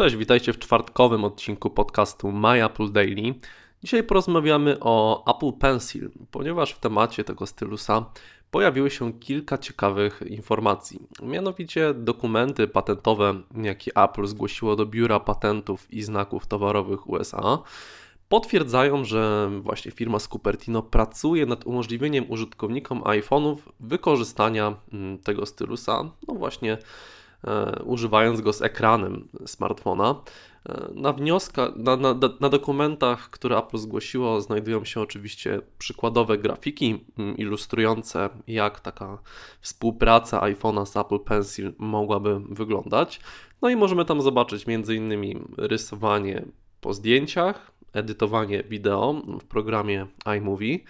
Cześć, witajcie w czwartkowym odcinku podcastu My Apple Daily. Dzisiaj porozmawiamy o Apple Pencil, ponieważ w temacie tego stylusa pojawiły się kilka ciekawych informacji. Mianowicie dokumenty patentowe, jakie Apple zgłosiło do Biura Patentów i Znaków Towarowych USA, potwierdzają, że właśnie firma z Cupertino pracuje nad umożliwieniem użytkownikom iPhone'ów wykorzystania mm, tego stylusa, no właśnie używając go z ekranem smartfona. E, na, wnioska, na, na, na, dokumentach, które Apple zgłosiło, znajdują się oczywiście przykładowe grafiki mm, ilustrujące, jak taka współpraca iPhone'a z Apple Pencil mogłaby wyglądać. No i możemy tam zobaczyć m.in. rysowanie po zdjęciach, edytowanie wideo w programie iMovie, e,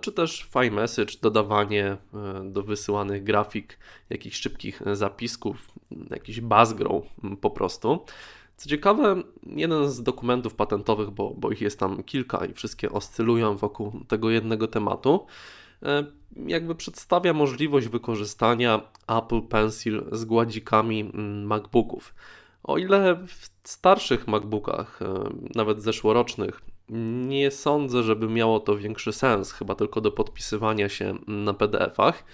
czy też iMessage, dodawanie e, do wysyłanych grafik jakichś szybkich zapisków, jakiś buzzgrow po prostu. Co ciekawe, jeden z dokumentów patentowych, bo, bo ich jest tam kilka i wszystkie oscylują wokół tego jednego tematu, e, jakby przedstawia możliwość wykorzystania Apple Pencil z gładzikami MacBooków. O ile w starszych MacBookach, e, nawet zeszłorocznych, nie sądzę, żeby miało to większy sens, chyba tylko do podpisywania się na PDF-ach.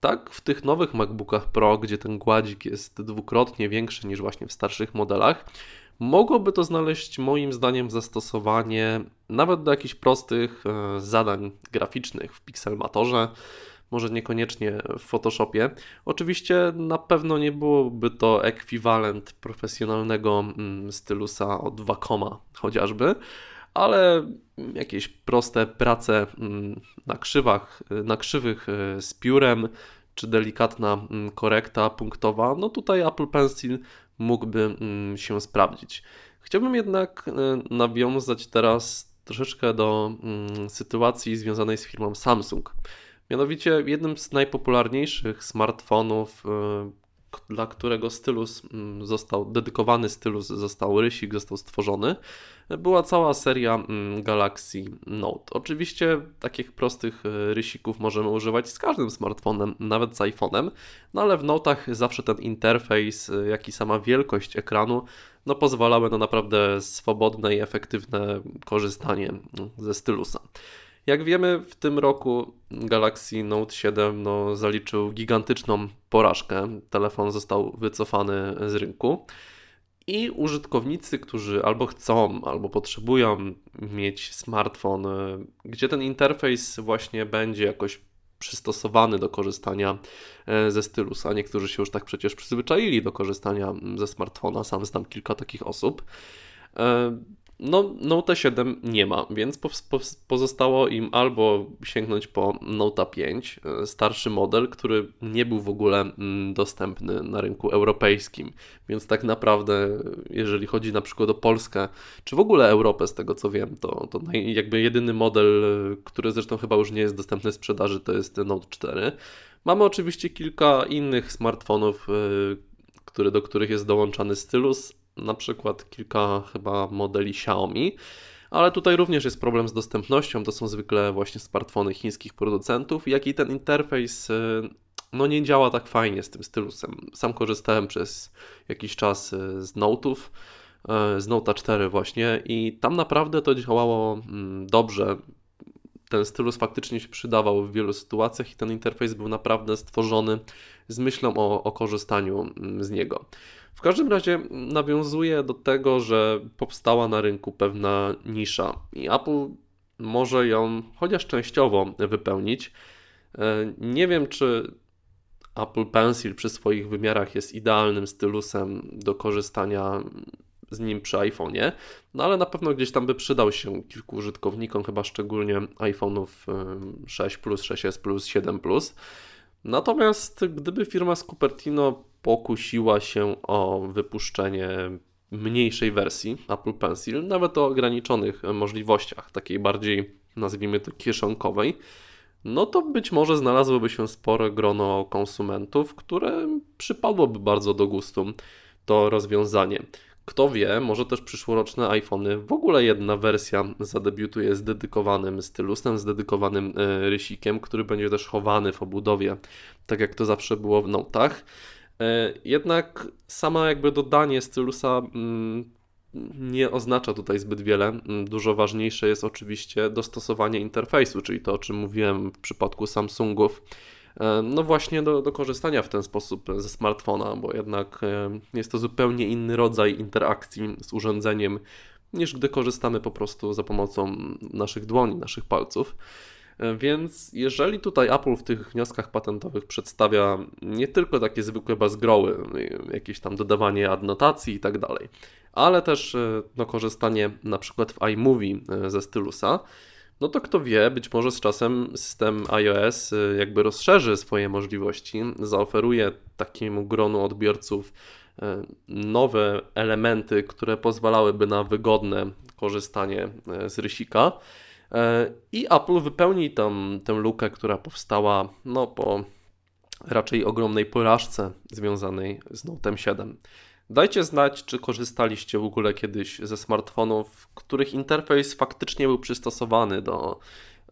Tak, w tych nowych MacBookach Pro, gdzie ten gładzik jest dwukrotnie większy niż właśnie w starszych modelach, mogłoby to znaleźć moim zdaniem zastosowanie nawet do jakichś prostych e, zadań graficznych w Pixelmatorze może niekoniecznie w Photoshopie. Oczywiście na pewno nie byłoby to ekwiwalent profesjonalnego mm, stylusa od Wacoma chociażby, ale jakieś proste prace mm, na krzywach, na krzywych e, z piórem, czy delikatna mm, korekta punktowa, no tutaj Apple Pencil mógłby się sprawdzić. Chciałbym jednak e, nawiązać teraz troszeczkę do sytuacji związanej z firmą Samsung. Mianowicie jednym z najpopularniejszych smartfonów, y, dla którego stylus mm, został, dedykowany stylus został, rysik został stworzony, była cała seria mm, Galaxy Note. Oczywiście takich prostych y, rysików możemy używać z każdym smartfonem, nawet z iPhone'em, no ale w Notach zawsze ten interfejs, y, jak i sama wielkość ekranu no pozwalały na naprawdę swobodne i efektywne korzystanie mm, ze stylusa. Jak wiemy, w tym roku Galaxy Note 7 no, zaliczył gigantyczną porażkę. Telefon został wycofany z rynku. I użytkownicy, którzy albo chcą, albo potrzebują mieć smartfon, e, gdzie ten interfejs właśnie będzie jakoś przystosowany do korzystania e, ze stylusa. Niektórzy się już tak przecież przyzwyczaili do korzystania ze smartfona, sam znam kilka takich osób. No, Note 7 nie ma, więc pozostało im albo sięgnąć po Note 5, e, starszy model, który nie był w ogóle mm, dostępny na rynku europejskim. Więc tak naprawdę, jeżeli chodzi na przykład o Polskę, czy w ogóle Europę, z tego co wiem, to, to jakby jedyny model, e, który zresztą chyba już nie jest dostępny w sprzedaży, to jest Note 4. Mamy oczywiście kilka innych smartfonów, e, które, do których jest dołączany stylus, na przykład kilka chyba modeli Xiaomi, ale tutaj również jest problem z dostępnością. To są zwykle właśnie smartfony chińskich producentów, jak i ten interfejs y, no nie działa tak fajnie z tym stylusem. Sam korzystałem przez jakiś czas y, z Note'ów, y, z Note 4 właśnie i tam naprawdę to działało mm, dobrze. Ten stylus faktycznie się przydawał w wielu sytuacjach i ten interfejs był naprawdę stworzony z myślą o, o korzystaniu mm, z niego. W każdym razie nawiązuje do tego, że powstała na rynku pewna nisza i Apple może ją chociaż częściowo wypełnić. E, nie wiem, czy Apple Pencil przy swoich wymiarach jest idealnym stylusem do korzystania z nim przy iPhone'ie, no ale na pewno gdzieś tam by przydał się kilku użytkownikom, chyba szczególnie iPhone'ów 6 Plus, 6S Plus, 7 Plus. Natomiast gdyby firma z Cupertino pokusiła się o wypuszczenie mniejszej wersji Apple Pencil, nawet o ograniczonych możliwościach, takiej bardziej nazwijmy to kieszonkowej, no to być może znalazłoby się spore grono konsumentów, które przypadłoby bardzo do gustu to rozwiązanie. Kto wie, może też przyszłoroczne iPhony, w ogóle jedna wersja zadebiutuje z dedykowanym stylusem, z dedykowanym e, rysikiem, który będzie też chowany w obudowie, tak jak to zawsze było w Notach. Jednak sama jakby dodanie stylusa mm, nie oznacza tutaj zbyt wiele. Mm, dużo ważniejsze jest oczywiście dostosowanie interfejsu, czyli to, o czym mówiłem w przypadku Samsungów. E, no właśnie do, do korzystania w ten sposób ze smartfona, bo jednak e, jest to zupełnie inny rodzaj interakcji z urządzeniem niż gdy korzystamy po prostu za pomocą naszych dłoni, naszych palców. E, więc jeżeli tutaj Apple w tych wnioskach patentowych przedstawia nie tylko takie zwykłe bazgroły, jakieś tam dodawanie adnotacji i tak dalej, ale też no, korzystanie na przykład w iMovie ze stylusa, no to kto wie, być może z czasem system iOS y, jakby rozszerzy swoje możliwości, zaoferuje takiemu gronu odbiorców y, nowe elementy, które pozwalałyby na wygodne korzystanie y, z rysika. I Apple wypełni tam tę lukę, która powstała no, po raczej ogromnej porażce związanej z Note 7. Dajcie znać, czy korzystaliście w ogóle kiedyś ze smartfonów, których interfejs faktycznie był przystosowany do,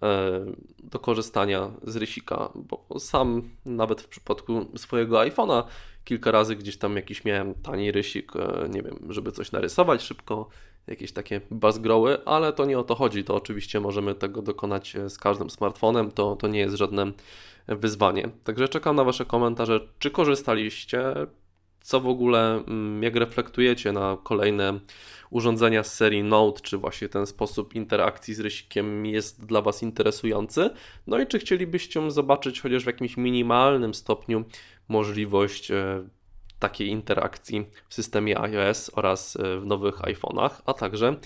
e, do korzystania z rysika, bo sam nawet w przypadku swojego iPhone'a kilka razy gdzieś tam jakiś miałem tani rysik, e, nie wiem, żeby coś narysować szybko, jakieś takie bazgroły, ale to nie o to chodzi, to oczywiście możemy tego dokonać z każdym smartfonem, to, to nie jest żadne wyzwanie. Także czekam na Wasze komentarze, czy korzystaliście, co w ogóle, mm, jak reflektujecie na kolejne urządzenia z serii Note, czy właśnie ten sposób interakcji z rysikiem jest dla Was interesujący? No i czy chcielibyście zobaczyć chociaż w jakimś minimalnym stopniu możliwość e, takiej interakcji w systemie iOS oraz e, w nowych iPhone'ach, a także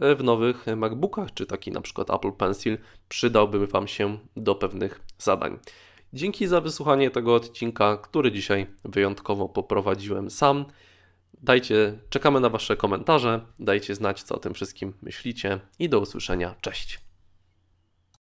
e, w nowych MacBookach, czy taki na przykład Apple Pencil przydałby Wam się do pewnych zadań. Dzięki za wysłuchanie tego odcinka, który dzisiaj wyjątkowo poprowadziłem sam. Dajcie, czekamy na Wasze komentarze, dajcie znać, co o tym wszystkim myślicie i do usłyszenia. Cześć.